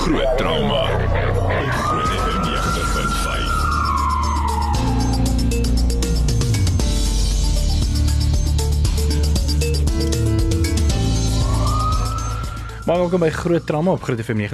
Groot trauma. Groot FM 90.5. Maar welkom by Groot Trauma op Groot FM 90.5.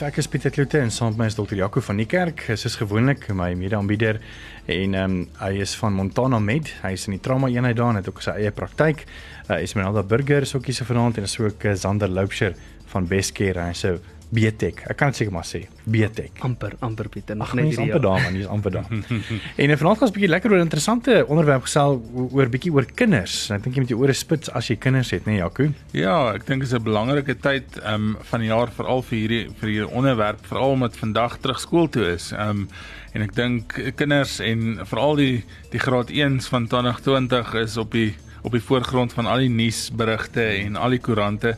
Ek is Pieter Kloete en saam met my is Dr. Jaco van die kerk. Hy is gewoonlik my mede-aanbieder en ehm um, hy is van Montana Med. Hy is in die trauma eenheid daar en het ook sy eie praktyk. Uh, Esmeralda Burger is ook hier se vanaand en is ook uh, Zander Loupsher van Bestcare. Hy sê BTech. Ek kan dit seker maar sê. BTech. amper amper Pieter nog nee, net hierdie amper daar man, is amper daar. en uh, vanaand gaan ons 'n bietjie lekker oor 'n interessante onderwerp gesel oor bietjie oor kinders. Ek dink jy moet jou ore spits as jy kinders het, né, nee, Jaco? Ja, ek dink dit is 'n belangrike tyd um van die jaar veral vir hierdie vir hierdie onderwerp, veral omdat vandag terug skool toe is. Um en ek dink kinders en veral die die graad 1s van 2020 is op die op die voorgrond van al die nuusberigte en al die koerante.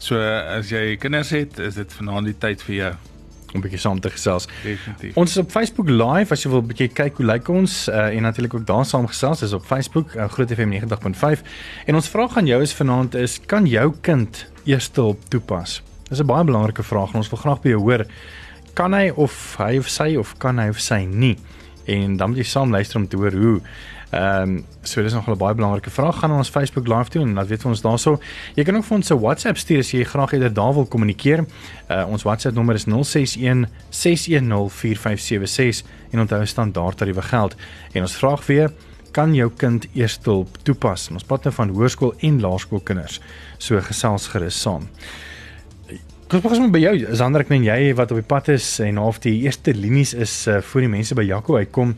So as jy kinders het, is dit vanaand die tyd vir jou. om bietjie saam te gesels. Definitief. Ons is op Facebook live as jy wil bietjie kyk hoe lyk ons uh, en natuurlik ook daar saam gesels is op Facebook uh, Groot FM 90.5 en ons vraag aan jou is vanaand is kan jou kind eerste hulp toepas? Dis 'n baie belangrike vraag en ons wil graag by jou hoor. Kan hy of hy of sy of kan hy of sy nie? En dan moet jy saam luister om te hoor hoe. Ehm um, so dis nog 'n baie belangrike vraag. Gaan na ons Facebook live toe en laat weet vir ons daarso. Jy kan ook vir ons 'n WhatsApp stuur as jy graag eerder daar wil kommunikeer. Uh, ons WhatsApp nommer is 061 610 4576 en onthou standaard tariewe geld. En ons vraag weer kan jou kind eerste hulp toepas? Ons praat nou van hoërskool en laerskoolkinders. So gesels gerus saam. Kom ons begin by jou. Sander, ek meen jy wat op die pad is en half die eerste linies is uh, voor die mense by Jaco uitkom.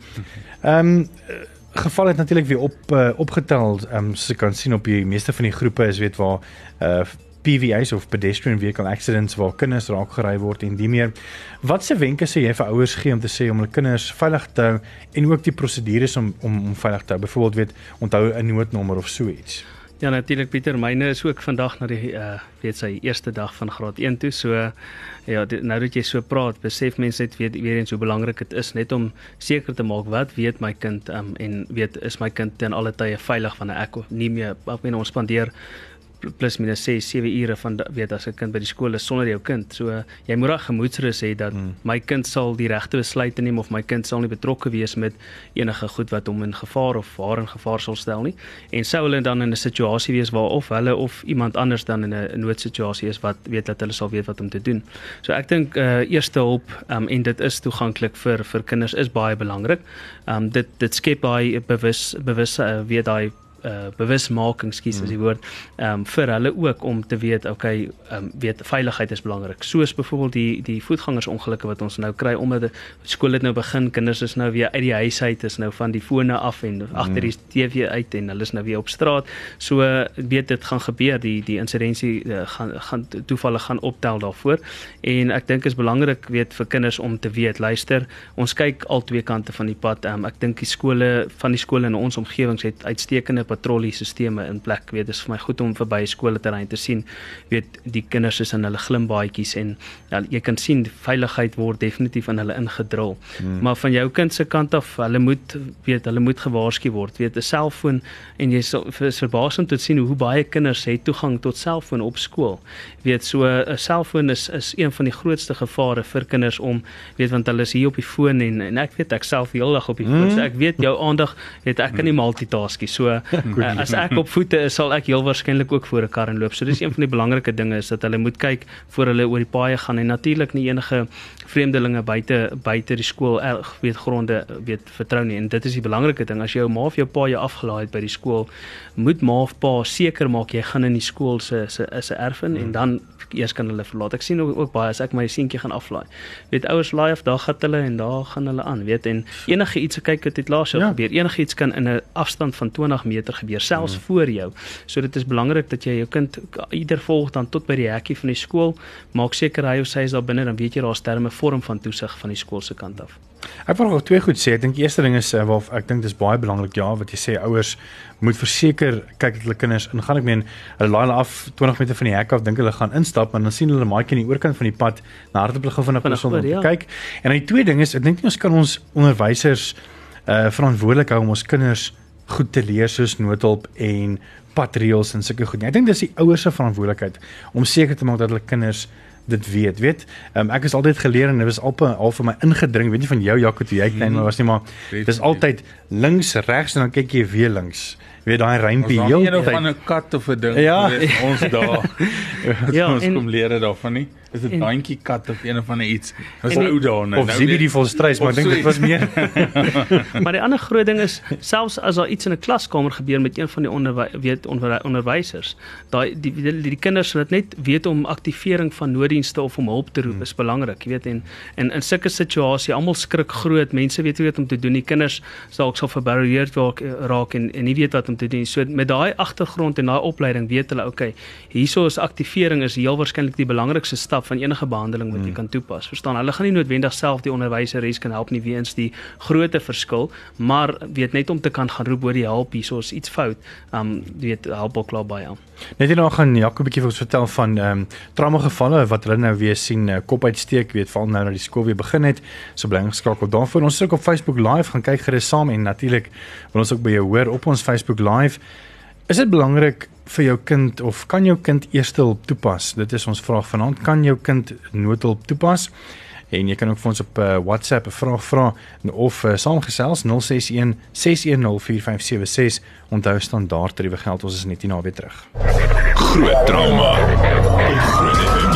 Ehm um, geval het natuurlik weer op uh, opgetel. Ehm um, so jy kan sien op die meeste van die groepe is weet waar uh PVA's of pedestrian vehicle accidents waar kinders raak gery word en die meer. Watse wenke sê jy vir ouers gee om te sê om hulle kinders veilig te hou en ook die prosedures om om om veilig te hou? Byvoorbeeld weet onthou 'n noodnommer of so iets. Ja natuurlik Pieter, myne is ook vandag na die uh weet sy eerste dag van graad 1 toe. So ja, dit, nou dat jy so praat, besef mense net weer weer eens hoe belangrik dit is net om seker te maak wat weet my kind um en weet is my kind ten alle tye veilig wanneer ek nie meer ek meen ons spandeer plus minus 6 7 ure van weet as 'n kind by die skool is sonder jou kind. So jy moet daai gemoedsrus hê dat mm. my kind sal die regte besluite neem of my kind sal nie betrokke wees met enige goed wat hom in gevaar of haar in gevaar sal stel nie. En sou hulle dan in 'n situasie wees waar of hulle of iemand anders dan in 'n noodsituasie is wat weet dat hulle sal weet wat om te doen. So ek dink uh eerste hulp um, en dit is toeganklik vir vir kinders is baie belangrik. Um dit dit skep daai bewus bewus uh, weet daai uh bewusmaking skus as die woord ehm um, vir hulle ook om te weet okay ehm um, weet veiligheid is belangrik. Soos byvoorbeeld die die voetgangersongelukke wat ons nou kry omdat skool het nou begin kinders is nou weer uit die huis uit is nou van die fone af en agter die TV uit en hulle is nou weer op straat. So weet dit gaan gebeur die die insidensie uh, gaan gaan toevalle gaan optel daarvoor. En ek dink is belangrik weet vir kinders om te weet luister ons kyk al twee kante van die pad. Um, ek dink die skole van die skole in ons omgewings het uitstekende patrolliesisteme in plek. Weet dis vir my goed om verby skoolterrein te sien. Weet die kinders is in hulle glimbaadjies en ja, jy kan sien veiligheid word definitief in hulle ingedrul hmm. maar van jou kind se kant af hulle moet weet hulle moet gewaarsku word. Weet 'n selfoon en jy sal is verbaas om te sien hoe baie kinders het toegang tot selfoon op skool. Weet so 'n selfoon is is een van die grootste gevare vir kinders om weet want hulle is hier op die foon en en ek weet ek self heeldag op die foon. So ek weet jou aandag weet ek kan nie multitaskie. So uh, as ek op voete is sal ek heel waarskynlik ook voor 'n kar inloop. So dis een van die belangrike dinge is dat hulle moet kyk voor hulle oor die paaie gaan en natuurlik nie enige vreemdelinge buite buite die skool eh, weet gronde weet vertrou nie en dit is die belangrike ding as jou ma of jou pa jou afgelaai het by die skool moet ma of pa seker maak jy gaan in die skool se se is 'n erf in en dan eers kan hulle verlaat. Ek sien ook, ook baie as ek my seentjie gaan aflaai. Weet ouers laai af, daar gaan hulle en daar gaan hulle aan, weet en enige iets kyk wat het laas jaar Ja. gebeur. Enige iets kan in 'n afstand van 20 meter gebeur, selfs mm. voor jou. So dit is belangrik dat jy jou kind ieder volg dan tot by die hekkie van die skool. Maak seker hy of sy is daar binne dan weet jy daar's terme vorm van toesig van die skool se kant af. Ek wil nog twee goed sê. Ek dink die eerste ding is uh, waar ek dink dis baie belangrik ja wat jy sê ouers moet verseker kyk dat hulle kinders ingaan. Ek meen hulle laai hulle af 20 meter van die hek af, dink hulle gaan instap, maar dan sien hulle maatjie aan die oorkant van die pad na hardop hulle gou vinnig Vinnig om te ja. kyk. En dan die tweede ding is ek dink nie ons kan ons onderwysers uh verantwoordelik hou om ons kinders goed te leer soos noodhulp en padreëls en sulke goed. nie. Ek dink dis die ouers se verantwoordelikheid om seker te maak dat hulle kinders dit weet. Weet, um, ek is altyd geleer en dit was al al vir my ingedring, weet nie van jou Jaco toe jy klein was nie, maar dis altyd links, regs en dan kyk jy weer links weet daai rympie heel tyd. Ons van 'n kat of 'n ding ja. ons daar. ja, ons en, kom leer dit daarvan nie. Is dit 'n bandjie kat of een of ander iets? Was ou daar nou. Of Zibi die volstrys, maar ek dink dit was meer. maar die ander groot ding is selfs as daar iets in 'n klaskamer gebeur met een van die onderwy weet onder, onderwysers, daai die, die die die kinders wat net weet om aktivering van nooddienste of om hulp te roep hmm. is belangrik, jy weet en en in sulke situasie almal skrik groot, mense weet nie wat om te doen, die kinders dalk sal verbarrieerd raak en en nie weet wat om te doen. So met daai agtergrond en daai opleiding weet hulle, okay, hierso is aktivering is heel waarskynlik die belangrikste stap van enige behandeling wat jy hmm. kan toepas. Verstaan? Hulle gaan nie noodwendig self die onderwyseres kan help nie weens die grootte verskil, maar weet net om te kan gaan roep oor die help hier, soos iets fout. Um weet help ook klaar baie. Net hier nou gaan Jakob 'n bietjie vir ons vertel van ehm um, trauma gevalle wat hulle nou weer sien uh, kop uitsteek, weet val nou dat die skool weer begin het. So bly geskakel daarvoor. Ons sit op Facebook live gaan kyk gerus saam en natuurlik wil ons ook by jou hoor op ons Facebook live. Is dit belangrik vir jou kind of kan jou kind eerste hulp toepas? Dit is ons vraag vanaand. Kan jou kind noodhulp toepas? En jy kan ook vir ons op uh, WhatsApp 'n vraag vra of uh, saamgesels 061 610 4576. Onthou standaard tariewe geld. Ons is net hier na weer terug. Groot trauma. Groot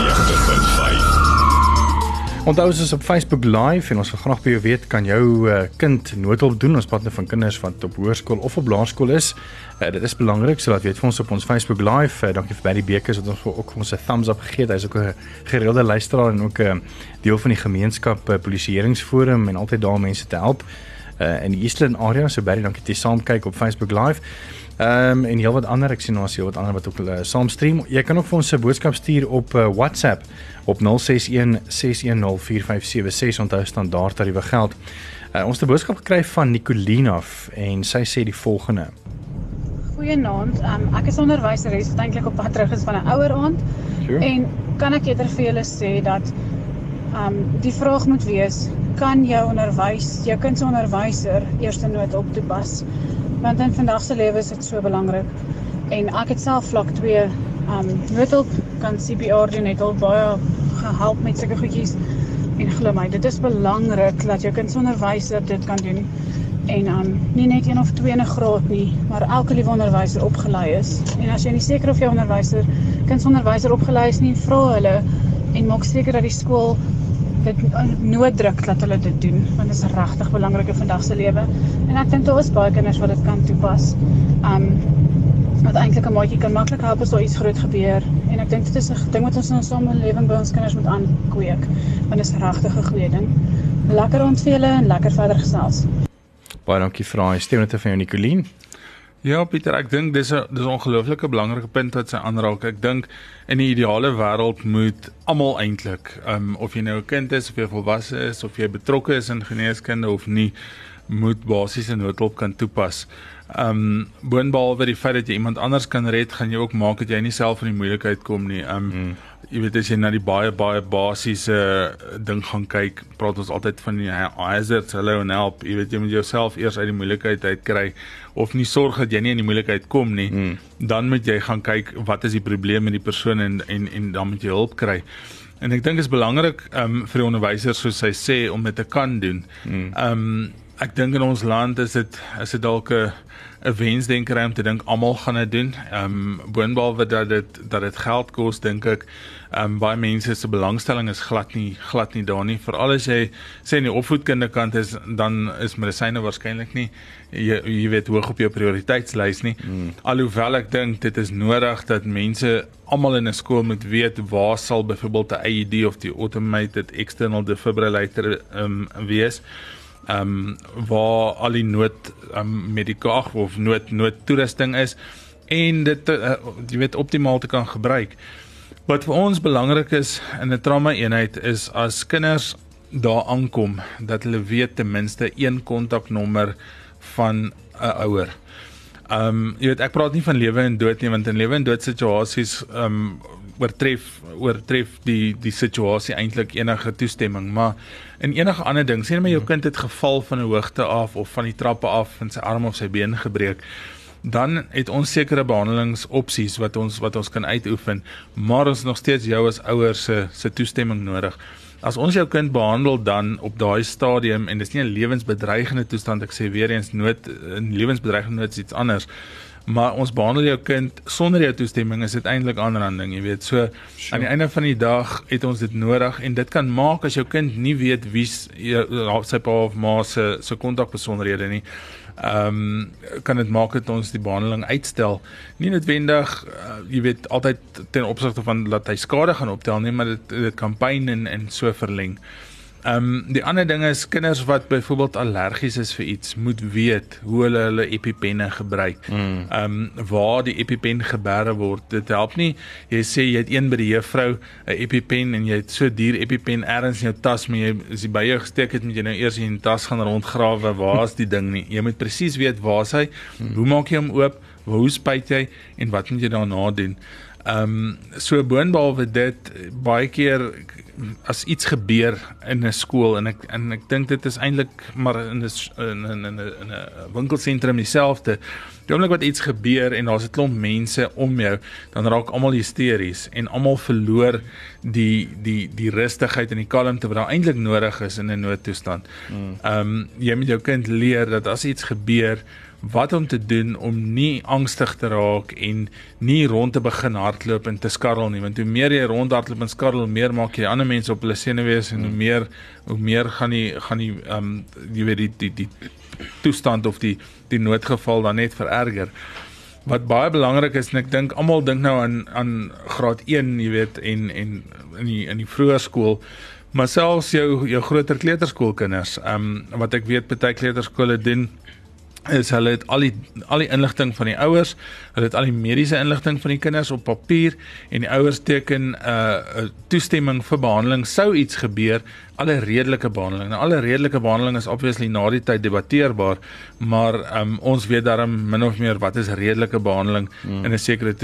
Onthou ons is op Facebook live en ons wil graag by jou weet kan jou uh, kind noodhulp doen ons praat nou van kinders wat op hoërskool of op laerskool is. Uh, dit is belangrik sodat weet vir ons op ons Facebook live. Uh, dankie vir baie bekers wat ons ook vir ons 'n thumbs up gegee het. Hy's ook 'n gereelde luisteraar en ook 'n uh, deel van die gemeenskap uh, polisieeringsforum en altyd daar mense te help. Uh, in die Eastland area so baie dankie dat jy saam kyk op Facebook live. Ehm um, en heelwat ander ek sien ons hier wat ander wat ook uh, saam stream. Jy kan ook vir ons 'n boodskap stuur op uh, WhatsApp op 061 610 4576 onthou standaard tariewe geld. Uh, ons het 'n boodskap gekry van Nicolina en sy sê die volgende. Goeienaand. Um, ek is onderwyseres wat eintlik op pad terug is van 'n ouer aand. Sure. En kan ek eerder vir julle sê dat ehm um, die vraag moet wees, kan jou onderwys, jou kind se onderwyser eerste nood op toepas? Want in vandag se lewe is dit so belangrik. En ek het self vlak 2 um noodhulp kan CPR doen het al baie gehelp met sulke goedjies. En glo my, dit is belangrik dat jou kind se onderwyser dit kan doen. En um nie net een of twee in 'n graad nie, maar elke liewe onderwyser opgelei is. En as jy nie seker of jou onderwyser kind se onderwyser opgelei is nie, vra hulle en maak seker dat die skool dit nooddruk dat hulle dit doen want dit is regtig belangrik in vandag se lewe. En ek dink daar is baie kinders wat dit kan toepas. Um wat eintlik 'n maatjie kan maklik help as daar iets groot gebeur. En ek dink dit is 'n ding wat ons in ons samelewing by ons kinders moet aankweek want dit is regtig 'n goeie ding. Lekker ontvele en lekker verder gesels. Baie dankie vir daai steunte van jou Nicoline. Ja Pieter, ek dink dis 'n dis 'n ongelooflike belangrike punt wat sy aanraak. Ek dink in die ideale wêreld moet almal eintlik, um, of jy nou 'n kind is of jy volwasse is of jy betrokke is in geneeskunde of nie, moet basiese noodhulp kan toepas. Um boonbehalwe die feit dat jy iemand anders kan red, gaan jy ook maak dat jy nie self in die moeilikheid kom nie. Um hmm jy weet as jy na die baie baie basiese uh, ding gaan kyk, praat ons altyd van die hazards, hello and help. Jy weet jy moet jouself eers uit die moeilikheid uitkry of nie sorg dat jy nie in die moeilikheid kom nie. Mm. Dan moet jy gaan kyk wat is die probleem met die persoon en en en dan moet jy hulp kry. En ek dink dit is belangrik um, vir die onderwysers soos hy sê om dit te kan doen. Mm. Um ek dink in ons land is dit is dit dalk 'n 'n wensdenker om te dink almal gaan dit doen. Ehm um, boonbehalwe dat dit dat dit geld kos, dink ek ehm um, baie mense se belangstelling is glad nie glad nie daar nie. Veral as jy sê in die opvoedkundige kant is dan is medisyne waarskynlik nie jy, jy weet hoog op jou prioriteitslys nie. Mm. Alhoewel ek dink dit is nodig dat mense almal in 'n skool moet weet waar sal byvoorbeeld 'n IED of die automated external defibrillator ehm um, wees ehm um, waar al die nood um, medikasie of nood noodtoerusting is en dit uh, jy weet optimaal te kan gebruik. Wat vir ons belangrik is in 'n trauma eenheid is as kinders daar aankom dat hulle weet ten minste een kontaknommer van 'n ouer. Ehm um, jy weet ek praat nie van lewe en dood nie want in lewe en dood situasies ehm um, oortref oortref die die situasie eintlik enige toestemming, maar in enige ander ding, sien jy my jou kind het geval van 'n hoogte af of van die trappe af en sy arm of sy been gebreek. dan het ons sekere behandelingsopsies wat ons wat ons kan uitoefen, maar ons nog steeds jou as ouers se se toestemming nodig. As ons jou kind behandel dan op daai stadium en dis nie 'n lewensbedreigende toestand ek sê weer eens nood 'n lewensbedreigende nood is iets anders maar ons behandel jou kind sonder jou toestemming is dit eintlik aanranding jy weet so sure. aan die einde van die dag het ons dit nodig en dit kan maak as jou kind nie weet wie sy pa of ma se se kontakbesonderhede nie ehm um, kan dit maak dat ons die behandeling uitstel. Nie noodwendig uh, jy weet altyd ten opsigte van dat hy skade gaan optel nie, maar dit dit kan pyn en en so verleng. Ehm um, die ander ding is kinders wat byvoorbeeld allergies is vir iets moet weet hoe hulle hulle EpiPenne gebruik. Mm. Ehm um, waar die EpiPen geberre word. Dit help nie jy sê jy het een by die juffrou 'n EpiPen en jy het so duur EpiPen ergens in jou tas maar jy is by jou gesteek het moet jy nou eers in die tas gaan rondgrawe waar is die ding nie. Jy moet presies weet waar hy. Mm. Hoe maak jy hom oop? Hoe spuit jy en wat moet jy daarna doen? Ehm um, so boonbehalwe dit baie keer as iets gebeur in 'n skool en ek en ek dink dit is eintlik maar in 'n in 'n in 'n 'n winkelsentrum dieselfde. Die oomblik wat iets gebeur en daar's 'n klomp mense om jou, dan raak almal hysteries en almal verloor die die die rustigheid en die kalmte wat daar eintlik nodig is in 'n noodtoestand. Hmm. Ehm um, jy moet jou kind leer dat as iets gebeur wat om te doen om nie angstig te raak en nie rond te begin hardloop en te skarrel nie want hoe meer jy rondhardloop en skarrel meer maak jy ander mense op hulle senuwees en hoe hmm. meer hoe meer gaan die gaan die ehm um, jy weet die die die toestand of die die noodgeval dan net vererger wat baie belangrik is en ek dink almal dink nou aan aan graad 1 jy weet en en in die in die vroeë skool maar selfs jou jou groter kleuterskoolkinders ehm um, wat ek weet baie kleuterskole doen is hulle het al die al die inligting van die ouers, hulle het al die mediese inligting van die kinders op papier en die ouers teken 'n uh, 'n toestemming vir behandeling sou iets gebeur, alle redelike behandeling. Nou alle redelike behandeling is obviously na die tyd debatteerbaar, maar um, ons weet daarom min of meer wat is redelike behandeling hmm. in 'n sekere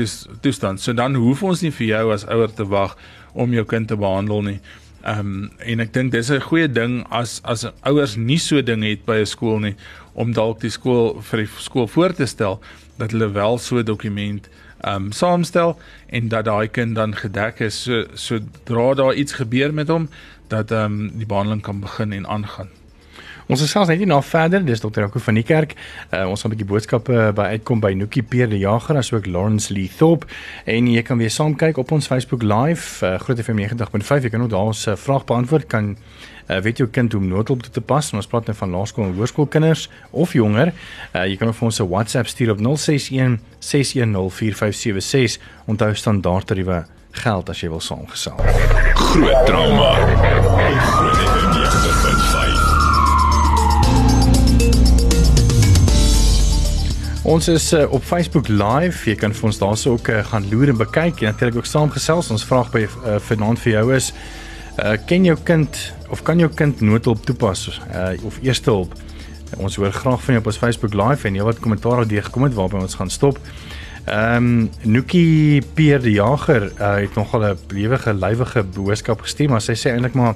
toestand. So dan hoef ons nie vir jou as ouer te wag om jou kind te behandel nie. Ehm um, en ek dink dis 'n goeie ding as as ouers nie so dinge het by 'n skool nie om dalk die skool vir die skool voor te stel dat hulle wel so 'n dokument ehm um, saamstel en dat daai kind dan gedek is so sodra daar iets gebeur met hom dat ehm um, die behandeling kan begin en aangaan. Ons is selfs net nie na verder, dis dokter Jaco van die kerk. Uh, ons gaan 'n bietjie boodskappe by uitkom by Nookie Peer die Jager asook Lawrence Lee Thorpe en jy kan weer saam kyk op ons Facebook live uh, Groot FM 90.5. Jy kan ook daar ons uh, vraag beantwoord kan uh, weet jou kind hoe om noodhulp toe te pas. Ons praat nou van laerskool en hoërskoolkinders of jonger. Uh, jy kan ook vir ons 'n WhatsApp stuur op 061 610 4576. Onthou standaard tariewe geld as jy wil saamgesel. Groot trauma. Groot Ons is uh, op Facebook live. Jy kan vir ons daarso ook uh, gaan loer en bekyk en natuurlik ook saamgesels. Ons vraag by uh, vanaand vir jou is: uh, ken jou kind of kan jou kind noodhulp toepas uh, of eerste hulp? Ons hoor graag van jou op ons Facebook live en jy wat kommentaar daar gekom het waarby ons gaan stop. Ehm um, Nookie Peer die Jager uh, het nogal 'n lewige lywige boodskap gestuur, maar sy sê eintlik maar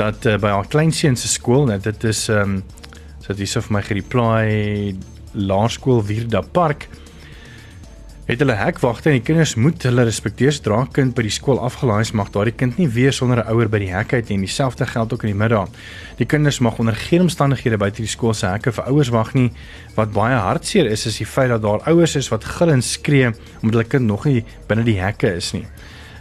dat uh, by haar kleinseun se skool, net dit is ehm um, so dis of my gereply Laerskool Wierda Park het hulle hekwagte en die kinders moet hulle respekteer sodra kind by die skool afgelaai is mag daardie kind nie weer sonder 'n ouer by die hek uit nie en dieselfde geld ook in die middag. Die kinders mag onder geen omstandighede buite die skool se hekke vir ouers wag nie. Wat baie hartseer is is die feit dat daar ouers is wat gil en skree omdat hulle kind nog nie binne die hekke is nie.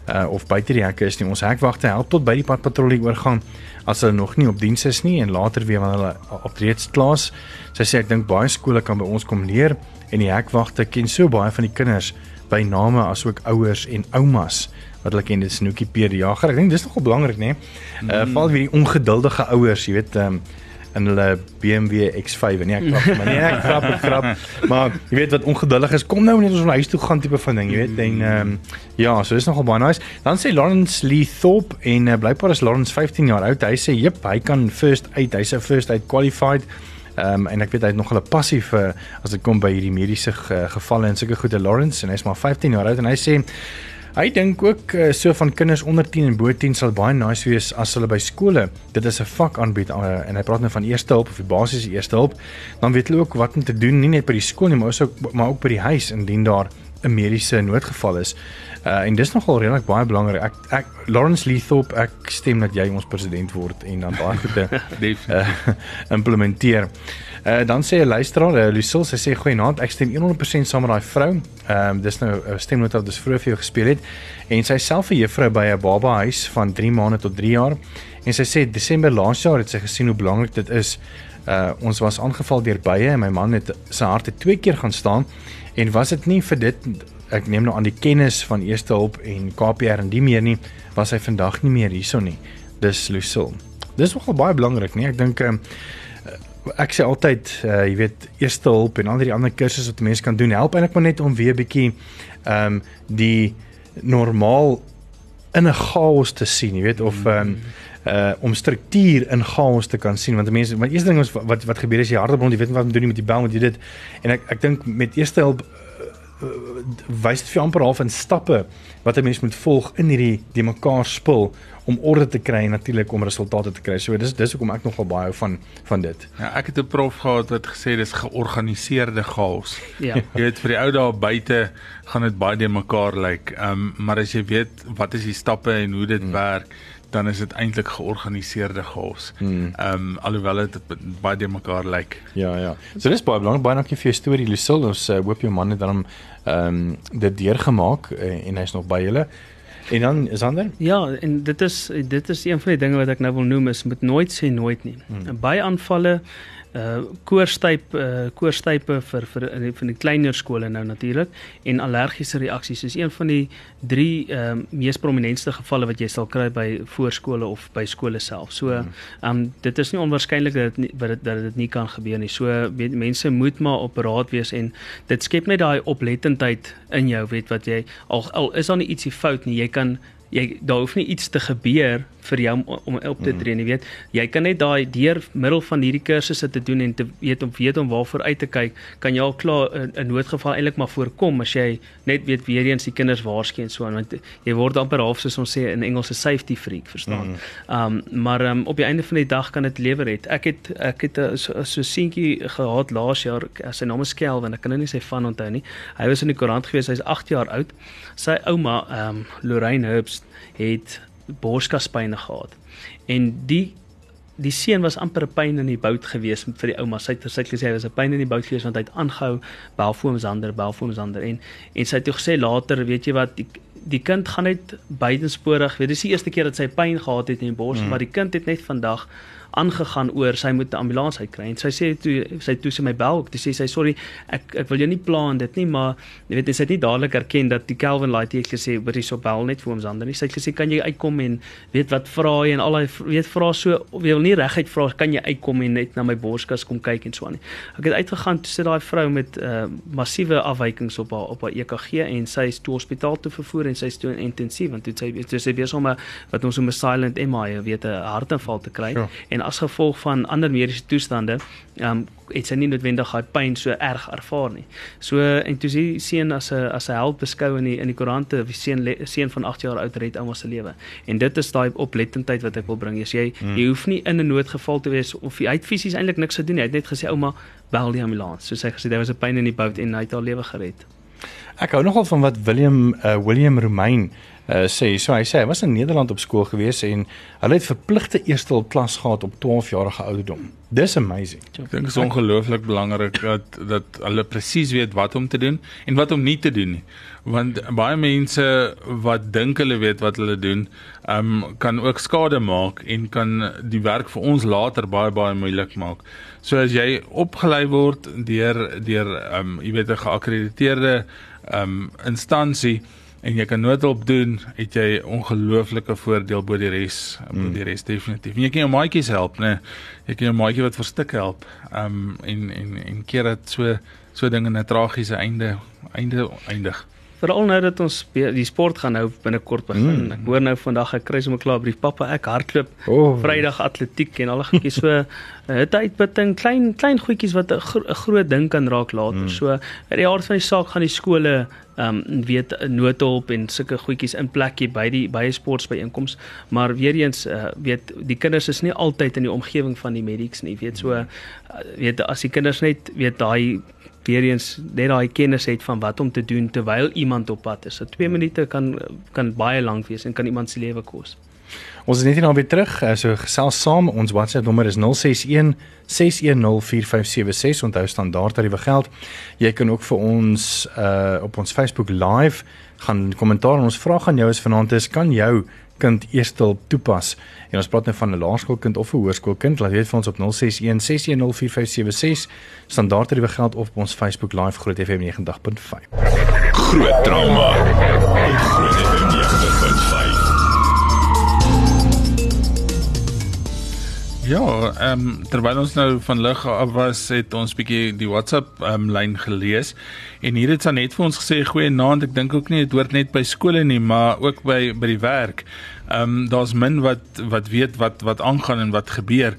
Uh, of buite die hekke is nie. Ons hekwagte help tot by die padpatrollie oorgang as hulle nog nie op diens is nie en later weer wanneer hulle op reeds klaas. Sy sê ek dink baie skole kan by ons kom leer en die hekwagte ken so baie van die kinders by name asook ouers en oumas wat hulle ken dit snoekie Peer die jager. Ek dink dis nogal belangrik nê. Uh mm. val weer die ongeduldige ouers, jy weet, um, in hulle BMW X5 en nie ek grap maar nie ek grap ek grap maar jy weet wat ongeduldig is kom nou net ons na huis toe gaan tipe van ding jy weet en ehm um, ja so dis nogal baie nice. Dan sê Lawrence Lee Thorpe en uh, blykbaar is Lawrence 15 jaar oud. Hy sê jep hy kan first uit hy's 'n first uit qualified. Ehm um, en ek weet hy het nog 'n passie vir uh, as dit kom by hierdie mediese ge, gevalle en sulke goede Lawrence en hy's maar 15 jaar oud. En hy sê Hy dink ook uh, so van kinders onder 10 en bo 10 sal baie nice wees as hulle by skole dit is 'n vak aanbied uh, en hy praat nou van eerste hulp of die basiese eerste hulp. Dan weet hulle ook wat om te doen nie net by die skool nie, maar ook maar ook by die huis indien daar 'n mediese noodgeval is. Uh en dis nogal redelik baie belangrik. Ek ek Lawrence Leethorpe, ek stem dat jy ons president word en dan daai goede uh, implementeer. Uh dan sê 'n luisteraar, uh, Lucille, sy sê goeienaand, ek stem 100% saam met daai vrou. Ehm um, dis nou 'n uh, stemnota wat ons vroeër vir jou gespeel het en sy self 'n juffrou by 'n baba huis van 3 maande tot 3 jaar en sy sê Desember laas jaar het sy gesien hoe belangrik dit is. Uh ons was aangeval deur bye en my man het sy hart het twee keer gaan staan en was dit nie vir dit ek neem nou aan die kennis van eerste hulp en KPR en die meer nie was hy vandag nie meer hierso nie. Dis Lucille. Dis nogal baie belangrik, nee. Ek dink uh, ek sê altyd uh, jy weet eerste hulp en al die ander kursusse wat mense kan doen help eintlik maar net om weer bietjie ehm um, die normaal in 'n chaos te sien jy weet of ehm um, uh om struktuur in chaos te kan sien want mense maar eerste ding is wat wat gebeur as jy harde bond jy weet wat om doen met die bel met jy dit. En ek ek dink met eerste hulp wys dit vir amper half in stappe wat 'n mens moet volg in hierdie die mekaar spul om orde te kry en natuurlik om resultate te kry. So dis dis hoekom ek nogal baie van van dit. Ja, ek het 'n prof gehad wat gesê dis georganiseerde chaos. Ja. jy weet vir die ou daar buite gaan dit baie de mekaar lyk. Like. Ehm um, maar as jy weet wat is die stappe en hoe dit hmm. werk dan is dit eintlik georganiseerde chaos. Hmm. Ehm um, alhoewel dit baie de mekaar lyk. Like. Ja, ja. So dis baie belangrik. Baie dankie vir jou storie Lucille. Ons uh, hoop jou man het dan ehm um, dit deurgemaak uh, en hy's nog by julle. En dan Sander? Ja, en dit is dit is een van die dinge wat ek nou wil noem is moet nooit sê nooit nie. Hmm. Baie aanvalle uh koorstyp uh koorstype vir vir die, van die kleiner skole nou natuurlik en allergiese reaksies is een van die drie ehm uh, mees prominentste gevalle wat jy sal kry by voorskole of by skole self. So ehm um, dit is nie onwaarskynlik dat dit dat dit dat dit nie kan gebeur nie. So weet, mense moet maar op raad wees en dit skep net daai oplettendheid in jou weet wat jy al al is daar nie ietsie fout nie. Jy kan jy daar hoef nie iets te gebeur vir jou om, om op te tree nie weet jy kan net daai deur middel van hierdie kursusse te doen en te weet om weet om waarvoor uit te kyk kan jy al klaar 'n noodgeval eintlik maar voorkom as jy net weet weer eens die kinders waarsku en so aan want jy word amper half soos ons sê in Engels 'n safety freak verstaan. Mm. um, maar um, op die einde van die dag kan dit lewer het. Ek het ek het 'n so, so seentjie gehad laas jaar sy naam is Kelvin ek kan nou nie sy van onthou nie. Hy was in die koerant gewees hy's 8 jaar oud. Sy ouma um, Lorraine Herbst het borskaspyne gehad. En die die seun was amper 'n pyn in die bout gewees vir die ouma. Sy het sy het gesê hy was 'n pyn in die bout gewees want hy het aangehou Belfoomsander, Belfoomsander en en sy het toe gesê later, weet jy wat, die, die kind gaan net buitensporig. Weet jy, dis die eerste keer dat sy pyn gehad het in die bors, mm. maar die kind het net vandag aangegaan oor sy moet 'n ambulans uitkry. En sy sê toe sy toe sy my bel ek sê sy sorry ek ek wil jou nie pla en dit nie maar jy weet sy het nie dadelik erken dat die Kelvin Light het gesê wat hy so bel net vir ons ander nie. Sy het gesê kan jy uitkom en weet wat vra jy en al hy weet vra so jy wil nie reguit vra kan jy uitkom en net na my borskas kom kyk en so aan nie. Ek het uitgegaan toe sit daai vrou met uh, massiewe afwykings op haar op haar EKG en sy is toe hospitaal toe vervoer en sy is toe in intensief want toe sy toe sy besig om 'n wat ons 'n silent MI weet 'n hartaanval te kry. Ja. en en as gevolg van ander mediese toestande, ehm um, het sy nie noodwendig daai pyn so erg ervaar nie. So en toe sien seun as 'n as 'n held beskou in die in die koerante, wie seun seun van 8 jaar oud red ouma se lewe. En dit is daai oplettendheid wat ek wil bring. As jy hmm. jy hoef nie in 'n noodgeval te wees of jy uit fisies eintlik niks te doen nie. Hy het net gesê ouma bel die ambulans. So sy gesê daar was 'n pyn in die bout en hy het haar lewe gered. Ek hou nogal van wat William uh, William Romein uh, sê. So hy sê hy was in Nederland op skool gewees en hulle het verpligte eerste hulp klas gehad op 12 jarige ouderdom. Dis amazing. Ek dink dit is ongelooflik belangrik dat dat hulle presies weet wat om te doen en wat om nie te doen nie. Want baie mense wat dink hulle weet wat hulle doen, um kan ook skade maak en kan die werk vir ons later baie baie moeilik maak. So as jy opgelei word deur deur um jy weet 'n geakkrediteerde um instansie en jy kan noodhulp doen, het jy ongelooflike voordeel bo die res, bo mm. die res definitief. En jy kan jou maatjies help, né? Jy kan jou maatjie wat verstik help. Um en en en keer dit so so dinge 'n tragiese einde einde eindig. Veral nou dat ons die sport gaan nou binnekort begin. Mm. Ek hoor nou vandag ek kry sommer klaar brief pappa ek hardloop oh. Vrydag atletiek en al die goedjies so hitte uitputting klein klein goedjies wat 'n gro groot ding kan raak later. Mm. So uit die aard van die saak gaan die skole ehm um, weet noodhulp en sulke goedjies in plekkie by die by sportbyeenkomste, maar weer eens uh, weet die kinders is nie altyd in die omgewing van die medics nie. Weet so uh, weet as die kinders net weet daai weer eens net daai kennis het van wat om te doen terwyl iemand op pad is. So 2 minute kan kan baie lank wees en kan iemand se lewe kos. Ons is net hier nou weer terug. Eh, so gesels saam. Ons WhatsApp nommer is 061 6104576. Onthou standaard tariewe geld. Jy kan ook vir ons uh op ons Facebook live gaan kommentaar en ons vraag aan jou is vanaand is kan jou kind eerstel toepas. En ons praat nou van 'n laerskoolkind of 'n hoërskoolkind. Laat weet vir ons op 061 6104576. Standaard tariewe geld op ons Facebook live Groot FM 90.5. Groot trauma. Groot FM 90.5. Ja, ehm um, terwyl ons nou van lig af was, het ons bietjie die WhatsApp ehm um, lyn gelees en hier het Sanet vir ons gesê goeie naand, ek dink ook nie dit hoort net by skole nie, maar ook by by die werk. Ehm um, daar's min wat wat weet wat wat aangaan en wat gebeur.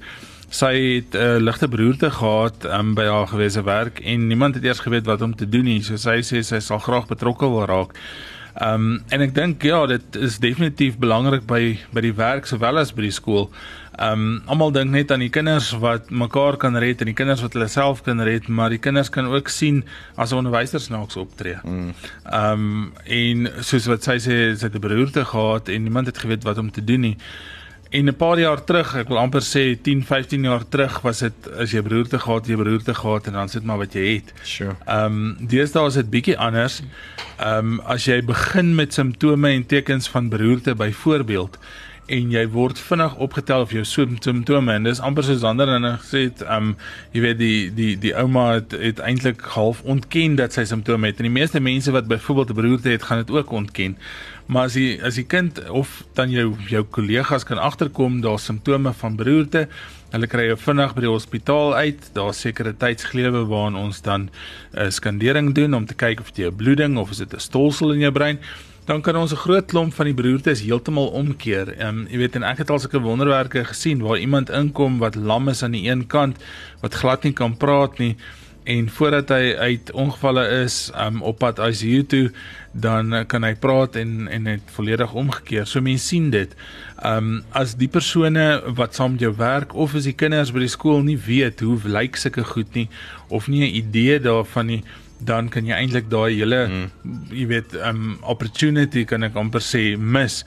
Sy het 'n uh, ligte beroerte gehad um, by haar gewese werk en niemand het eers geweet wat om te doen nie. So sy sê sy sal graag betrokke wil raak. Ehm um, en ek dink ja, dit is definitief belangrik by by die werk sowel as by die skool. Ehm um, almal dink net aan die kinders wat mekaar kan red en die kinders wat hulle self kan red, maar die kinders kan ook sien as 'n onderwyser snaaks optree. Mm. Ehm mm. um, en soos wat sy sê, sy het 'n beroerte gehad en niemand het geweet wat om te doen nie. En 'n paar jaar terug, ek wil amper sê 10, 15 jaar terug was dit as jy beroerte gehad, jy beroerte gehad en dan sit maar wat jy het. Sure. Ehm um, deesdae is dit bietjie anders. Ehm um, as jy begin met simptome en tekens van beroerte byvoorbeeld en jy word vinnig opgetel of jou simptome. En dis amper soos ander en gesê het um jy weet die die die ouma het, het eintlik half ontken dat sy simptome het. En die meeste mense wat byvoorbeeld 'n beroerte het gaan dit ook ontken. Maar as die as die kind of dan jou jou kollegas kan agterkom daar simptome van beroerte hulle kry jou vinnig by die hospitaal uit. Daar sekere tydsglewe waarin ons dan 'n uh, skandering doen om te kyk of jy 'n bloeding of is dit 'n stolsel in jou brein dan kan ons 'n groot klomp van die beroertes heeltemal omkeer. Ehm um, jy weet en ek het al sulke wonderwerke gesien waar iemand inkom wat lam is aan die een kant, wat glad nie kan praat nie en voordat hy uit ongevalle is um, op pad ICU toe dan kan hy praat en en dit volledig omgekeer. So mense sien dit. Ehm um, as die persone wat saam met jou werk of as die kinders by die skool nie weet hoe lyk sulke goed nie of nie 'n idee daarvan nie dan kan jy eintlik daai hele mm. jy weet um opportunity kan ek amper sê mis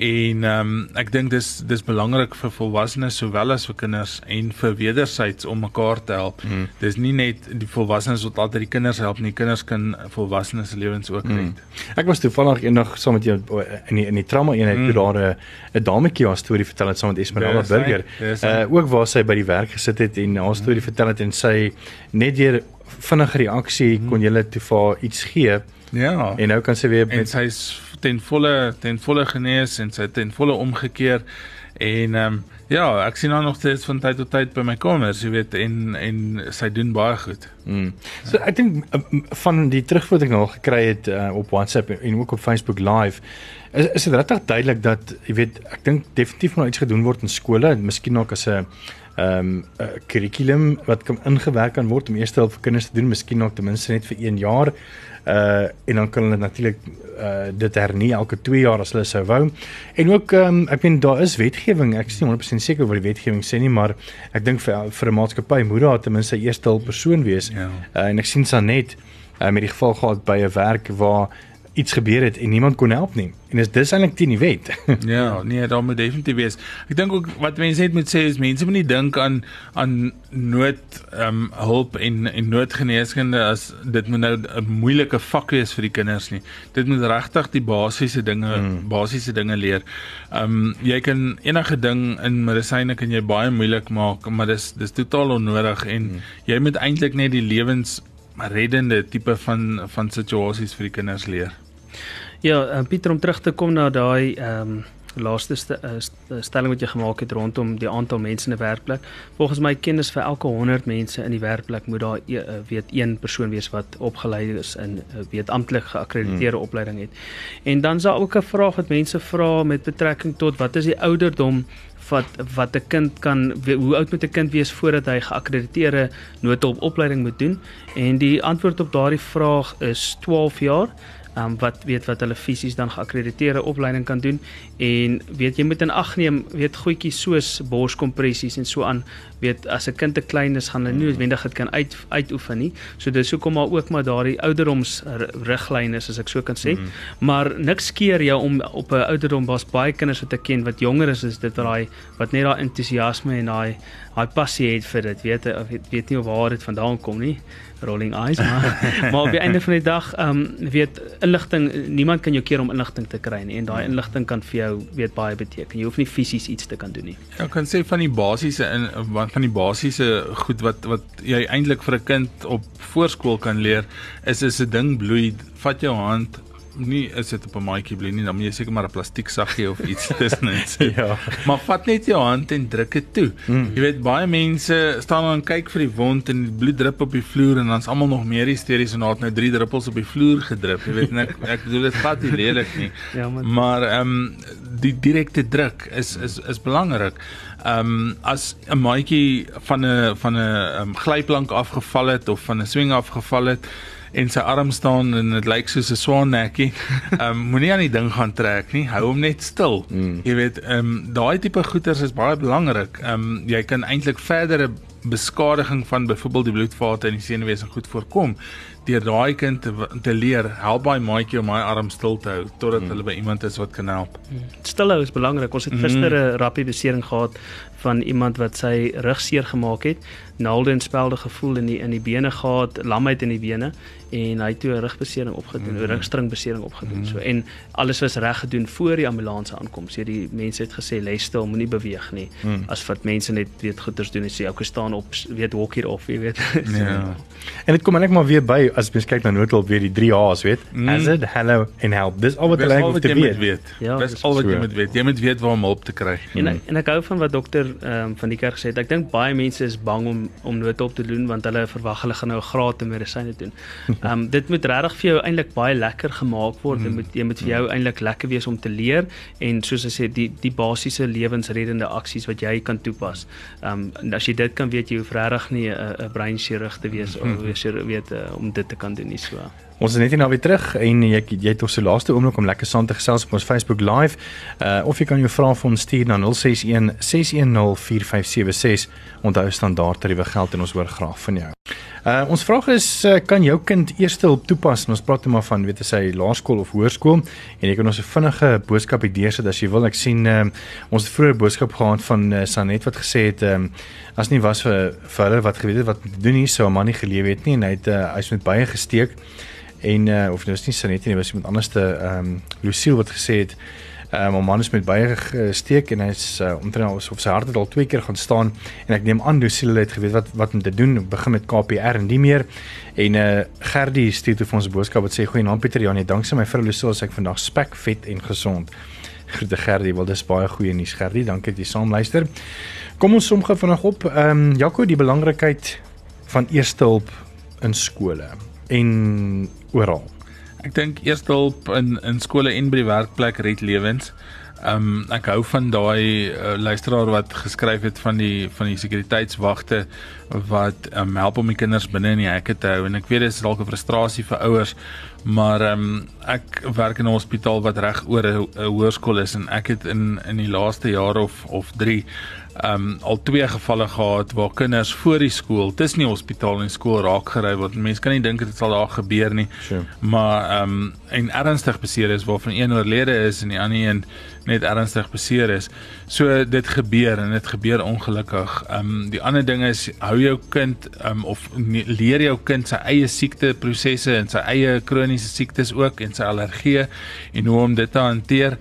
en um ek dink dis dis belangrik vir volwassenes sowel as vir kinders en vir wedersyds om mekaar te help. Mm. Dis nie net die volwassenes wat altyd die kinders help nie, kinders kan volwassenes se lewens ook mm. red. Ek was toevallig eendag saam met jou in die in die trauma eenheid mm. daar 'n 'n dametjie haar storie vertel het saam met Esmeralda Burger. Uh ook waar sy by die werk gesit het en haar storie mm. vertel het en sy net deur vinnige reaksie hmm. kon jy toe vir iets gee. Ja. En nou kan sy weer met sy's ten volle ten volle genees en sy ten volle omgekeer en ehm um, ja, ek sien haar nog steeds van tyd tot tyd by my kamers, jy weet en en sy doen baie goed. Mm. So ek dink uh, van die terugvoer wat ek nou gekry het uh, op WhatsApp en ook op Facebook live is is dit regtig duidelik dat jy weet ek dink definitief moet iets gedoen word in skole en miskien ook as 'n ehm um, 'n kurrikulum wat kan ingewerk kan word om eers te help vir kinders te doen, miskien nog ten minste net vir 1 jaar. Uh en dan kan hulle natuurlik uh dit hernie elke 2 jaar as hulle sou wou. En ook ehm um, ek meen daar is wetgewing. Ek is nie 100% seker wat die wetgewing sê nie, maar ek dink vir vir 'n maatskappy moet daar ten minste eerste hulp persoon wees. Ja. Uh, en ek sien Sanet uh, met die geval gehad by 'n werk waar iets gebeur het en niemand kon help nie. En is dis eintlik teen die wet. ja, nee, daar moet definitief wees. Ek dink ook wat mense net moet sê is mense moet nie dink aan aan nood ehm um, hulp en en noodgeneeskunde as dit moet nou 'n moeilike vak wees vir die kinders nie. Dit moet regtig die basiese dinge hmm. basiese dinge leer. Ehm um, jy kan enige ding in medisyne kan jy baie moeilik maak, maar dis dis totaal onnodig en hmm. jy moet eintlik net die lewens reddende tipe van van situasies vir die kinders leer. Ja, uh, Pieter om terug te kom na daai ehm um, laaste st st stelling wat jy gemaak het rondom die aantal mense in 'n werkplek. Volgens my kennis vir elke 100 mense in die werkplek moet daar e, weet een persoon wees wat opgelei is in weet amptelik geakkrediteerde hmm. opleiding het. En dan is daar ook 'n vraag wat mense vra met betrekking tot wat is die ouderdom wat wat 'n kind kan hoe oud moet 'n kind wees voordat hy geakkrediteerde noodhulp opleiding moet doen? En die antwoord op daardie vraag is 12 jaar um, wat weet wat hulle fisies dan geakkrediteerde opleiding kan doen en weet jy moet in ag neem weet goedjies soos borskompressies en so aan weet as 'n kind te klein is gaan hulle nie noodwendig dit kan uit uitoefen nie. So dis hoekom maar ook maar daardie ouderdoms riglyne is as ek so kan sê. Mm. maar niks keer jou om op 'n ouderdom was baie kinders wat ek ken wat jonger is is dit daai wat net daai entoesiasme en daai daai passie het vir dit. Weet weet, weet nie of waar dit vandaan kom nie rolling eyes maar maar op die einde van die dag ehm um, weet inligting niemand kan jou keer om inligting te kry nie en daai inligting kan vir jou weet baie beteken. Jy hoef nie fisies iets te kan doen nie. Ek kan sê van die basiese in van die basiese goed wat wat jy eintlik vir 'n kind op voorskool kan leer is is 'n ding bloei vat jou hand nie is dit op 'n maatjie bly nie, dan moet jy seker maar 'n plastiek saggie of iets tussenin. ja. Maar vat net jou hand en druk dit toe. Mm. Jy weet baie mense staan en kyk vir die wond en die bloed drup op die vloer en dan's almal nog meer hysteries en het nou 3 druppels op die vloer gedrup. Jy weet ek ek bedoel dit vat nie lelik nie. ja, maar ehm um, die direkte druk is is is belangrik. Ehm um, as 'n maatjie van 'n van 'n um, glyplank afgeval het of van 'n swing afgeval het en sy arm staan en dit lyk soos 'n swaan nekkie. Ehm um, moenie aan die ding gaan trek nie. Hou hom net stil. Mm. Jy weet, ehm um, daai tipe goeters is baie belangrik. Ehm um, jy kan eintlik verdere beskadiging van byvoorbeeld die bloedvate in die senuwees goed voorkom deur daai kind te, te leer help baie maatjie om my arm stil te hou totdat mm. hulle by iemand is wat kan help. Mm. Stilhou is belangrik. Ons het gister 'n mm. rappie besering gehad van iemand wat sy rug seer gemaak het, naalde en spelde gevoel in die in die bene gehad, lamheid in die bene en hy het toe 'n rugbesering opgedoen, 'n mm -hmm. rugstringbesering opgedoen. Mm -hmm. So en alles was reg gedoen voor die ambulans aankom. So die mense het gesê lê stil, moenie beweeg nie. Mm. As wat mense net weet goeters doen en sê okay staan op, weet walk hier of, jy weet. so, ja. En dit kom net maar weer by as mens kyk na noodhulp weer die 3 H's, weet. Mm. Hazard, hello en help. Dis al wat hulle hoef te weet. weet. Ja, dis al wat jy moet weet. Jy moet weet waar om hulp te kry. En mm. en ek hou van wat dokter ehm um, van die kerk gesê het. Ek dink baie mense is bang om om noodhulp te doen want hulle verwag hulle gaan nou 'n graad te medisyne doen. Ehm um, dit moet regtig vir jou eintlik baie lekker gemaak word. Dit mm. moet jy moet vir jou mm. eintlik lekker wees om te leer en soos ek sê die die basiese lewensreddende aksies wat jy kan toepas. Ehm um, as jy dit kan weet jy hoef regtig nie 'n 'n breinchirurg te wees of mm. wees weet uh, om dit te kan doen nie so. Ons is net hier nou weer terug en jy jy het ons se laaste oomblik om lekker saam te gesels op ons Facebook live. Uh of jy kan jou vrae vir ons stuur na 061 610 4576. Onthou standaard tariewe geld en ons hoor graag van jou. Uh ons vraag is uh, kan jou kind eerste hulp toepas? En ons praat net maar van weet jy sy laerskool of hoërskool en jy kan ons 'n vinnige boodskap hier deursit as jy wil. Ek sien uh, ons het vroeër boodskap gehad van uh, Sanet wat gesê het um, as nie was vir vir hulle wat geweet het wat doen hier sou 'n man nie geleef het nie en hy het uh, hy's met baie gesteek en uh, of nou is nie Sanet nie, was iemand anders te ehm um, Lucille wat gesê het Um, 'n man is met baie gesteek en hy's uh, omtrent of sy hart het al twee keer gaan staan en ek neem aan Lucille het geweet wat wat om te doen begin met KPR en nie meer. En uh, Gerdie stuur toe vir ons boodskap wat sê goeienaand Pieter Janie. Danksy my vrou Lucille sê ek vandag spek vet en gesond. Groete Gerdie wel dis baie goeie nuus Gerdie dankie dat jy saam luister. Kom ons som gou vanaand op. Ehm um, Jaco die belangrikheid van eerste hulp in skole en oral Ek dink eerste hulp in in skole en by die werkplek red lewens. Ehm um, ek hou van daai uh, luisteraar wat geskryf het van die van die sekuriteitswagte wat um, help om die kinders binne in die hekke te hou en ek weet dit is dalk 'n frustrasie vir ouers maar ehm um, ek werk in 'n hospitaal wat reg oor 'n hoërskool is en ek het in in die laaste jaar of of 3 um al twee gevalle gehad waar kinders voor die skool tussen die hospitaal en skool raak gery word. Mense kan nie dink dit sal daar gebeur nie. Sure. Maar um en ernstig beseer is waarvan een oorlede is en die ander een net ernstig beseer is. So dit gebeur en dit gebeur ongelukkig. Um die ander ding is hou jou kind um of leer jou kind sy eie siekteprosesse en sy eie kroniese siektes ook en sy allergieë en hoe om dit te hanteer.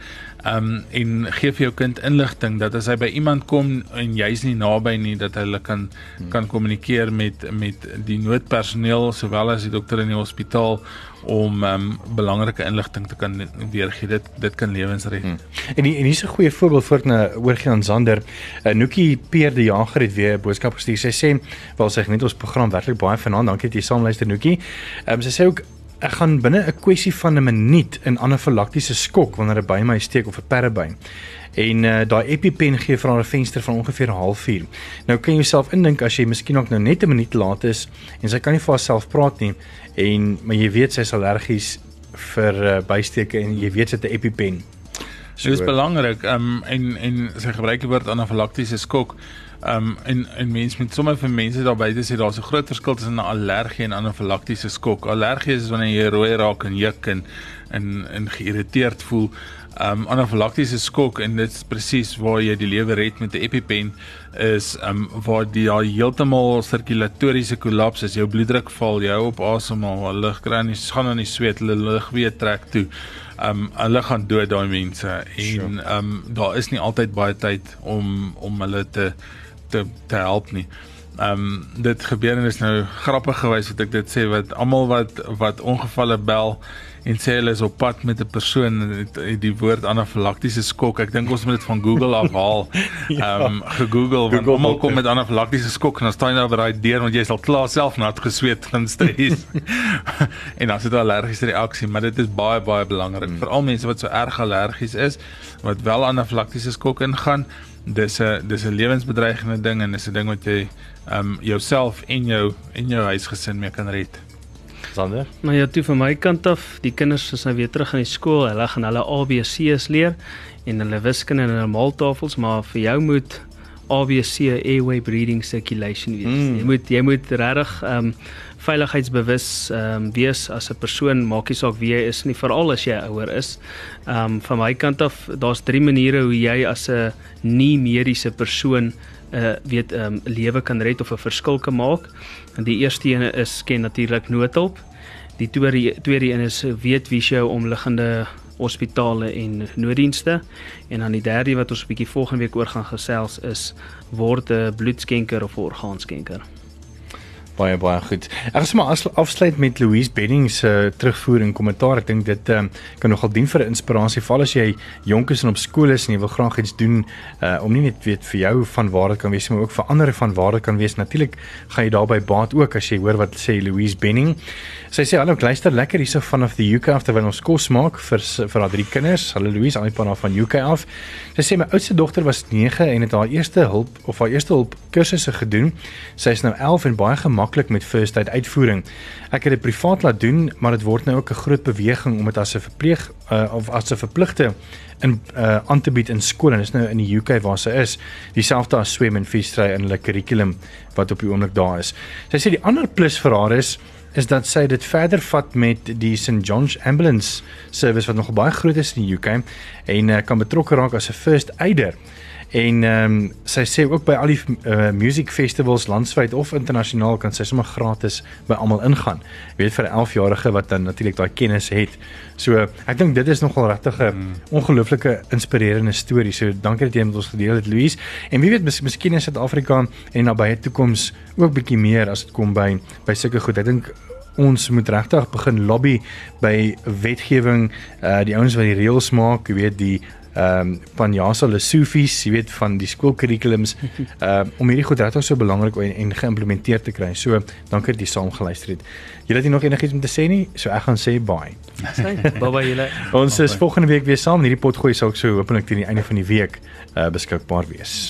Um en gee vir jou kind inligting dat as hy by iemand kom en jy's nie naby nie dat hulle kan kan kommunikeer met met die noodpersoneel sowel as die dokter in die hospitaal om um belangrike inligting te kan weergee. Dit dit kan lewens red. Hmm. En die, en hier's 'n goeie voorbeeld voor na oorgie aan Zander. Uh, Nookie Peer die Jager het weer 'n boodskap gestuur. Sy sê, "Wel sê net ons program werklik baie vanaand. Dankie dat jy saam luister Nookie." Ehm um, sy sê ook ek gaan binne 'n kwessie van 'n minuut in anafilaktiese skok wanneer 'n by my steek of 'n perdebyn. En uh, daai EpiPen gee vir haar 'n venster van ongeveer 'n halfuur. Nou kan jy jouself indink as jy miskien ook nou net 'n minuut laat is en sy kan nie vir haarself praat nie en maar jy weet sy's allergies vir uh, bysteke en jy weet sy het 'n EpiPen. So dit is belangrik um, en en sy gebruik die woord anafilaktiese skok. Um en en mense met sommer vir mense daar buite sê daar's 'n groot verskil tussen 'n allergie en anafilaktiese skok. Allergie is wanneer jy rooi raak en juk en en en geïrriteerd voel. Um anafilaktiese skok en dit is presies waar jy die lewe red met 'n EpiPen is um waar die daar heeltemal sirkulatoriese kollaps is. Jou bloeddruk val, jy hou op asemhaal, hulle lig kry nie gaan aan die sweet, hulle lig weer trek toe. Um hulle gaan dood daai mense en um daar is nie altyd baie tyd om om hulle te te te help nie. Ehm um, dit gebeur en is nou grappig gewys wat ek dit sê wat almal wat wat ongevalle bel en sê hulle is op pad met 'n persoon het, het die woord anafilaktiese skok. Ek dink ons moet dit van Google afhaal. Ehm ja. um, gegoogel want almal kom met anafilaktiese skok en dan staan jy nou by daai deur want jy is al klaar self nat gesweet van stres. en dan sit 'n allergiese reaksie, maar dit is baie baie belangrik hmm. vir al mense wat so erg allergies is wat wel anafilaktiese skok ingaan dis 'n dis 'n lewensbedreigende ding en dis 'n ding wat jy ehm um, jouself en jou en jou huisgesin mee kan red. Sander? Nou ja, toe van my kant af, die kinders is nou weer terug in die skool. Hulle gaan hulle ABC's leer en hulle wiskunde en hulle maaltafels, maar vir jou moet ABC airway breathing circulation wees. Mm. Jy moet jy moet regtig ehm um, veiligheidsbewus ehm um, wees as 'n persoon, maak nie saak wie jy is nie, veral as jy ouer is. Ehm um, van my kant af, daar's drie maniere hoe jy as 'n nie mediese persoon uh, weet ehm um, lewe kan red of 'n verskil kan maak. En die eerste een is ken natuurlik noodhulp. Die tweede tweede een is weet wie jou omliggende hospitale en nooddienste en dan die derde wat ons 'n bietjie volgende week oor gaan gesels is word 'n bloedskenker of 'n orgaanskenker. Baie baie goed. Ek gaan maar afsluit met Louise Benning se uh, terugvoer en kommentaar. Ek dink dit um, kan nogal dien vir 'n inspirasie val as jy jonk is en op skool is en jy wil graag iets doen uh, om nie net weet vir jou van waarde kan wees maar ook vir ander van waarde kan wees. Natuurlik gaan jy daarbey baat ook as jy hoor wat sê Louise Benning. Sy sê hallo, luister lekker hierso vanaf die UK af terwyl ons kos maak vir vir haar drie kinders. Hallo Louise, aan die af van UK af. Sy sê my oudste dogter was 9 en het haar eerste hulp of haar eerste hulp kursusse gedoen. Sy is nou 11 en baie gemaklik met first aid uitvoering. Ek het dit privaat laat doen, maar dit word nou ook 'n groot beweging om dit as 'n verpleeg uh, of as 'n verpligte in uh, aan te bied in skole. Dit is nou in die UK waar sy is. Dieselfde as swem en visstry in hulle kurrikulum wat op die oomblik daar is. Sy sê die ander plus vir haar is is dat sy dit verder vat met die St John's Ambulance Service wat nog baie groot is in die UK en uh, kan betrokke raak as 'n first aider. En ehm um, sy sê ook by al die uh, music festivals landwyd of internasionaal kan sy sommer gratis by almal ingaan. Jy weet vir 'n 11-jarige wat dan natuurlik daai kennis het. So ek dink dit is nogal regtig 'n mm. ongelooflike inspirerende storie. So dankie dat jy met ons gedeel het Louise. En wie weet mis, miskien in Suid-Afrika en nabye toekoms ook bietjie meer as dit kom by by sulke goed. Ek dink ons moet regtig begin lobby by wetgewing, uh die ouens wat die reëls maak, jy weet die ehm um, van Jasa Lesufies, jy weet van die skoolkurrikulums ehm uh, om hierdie goed regtig so belangrik en, en geïmplementeer te kry. So, dankie dat jy saam geluister het. Jy het nie nog enigiets om te sê nie, so ek gaan sê bye. bye bye julle. Ons is volgende week weer saam. Hierdie pot gooi sal ook so hopelik teen die einde van die week uh beskikbaar wees.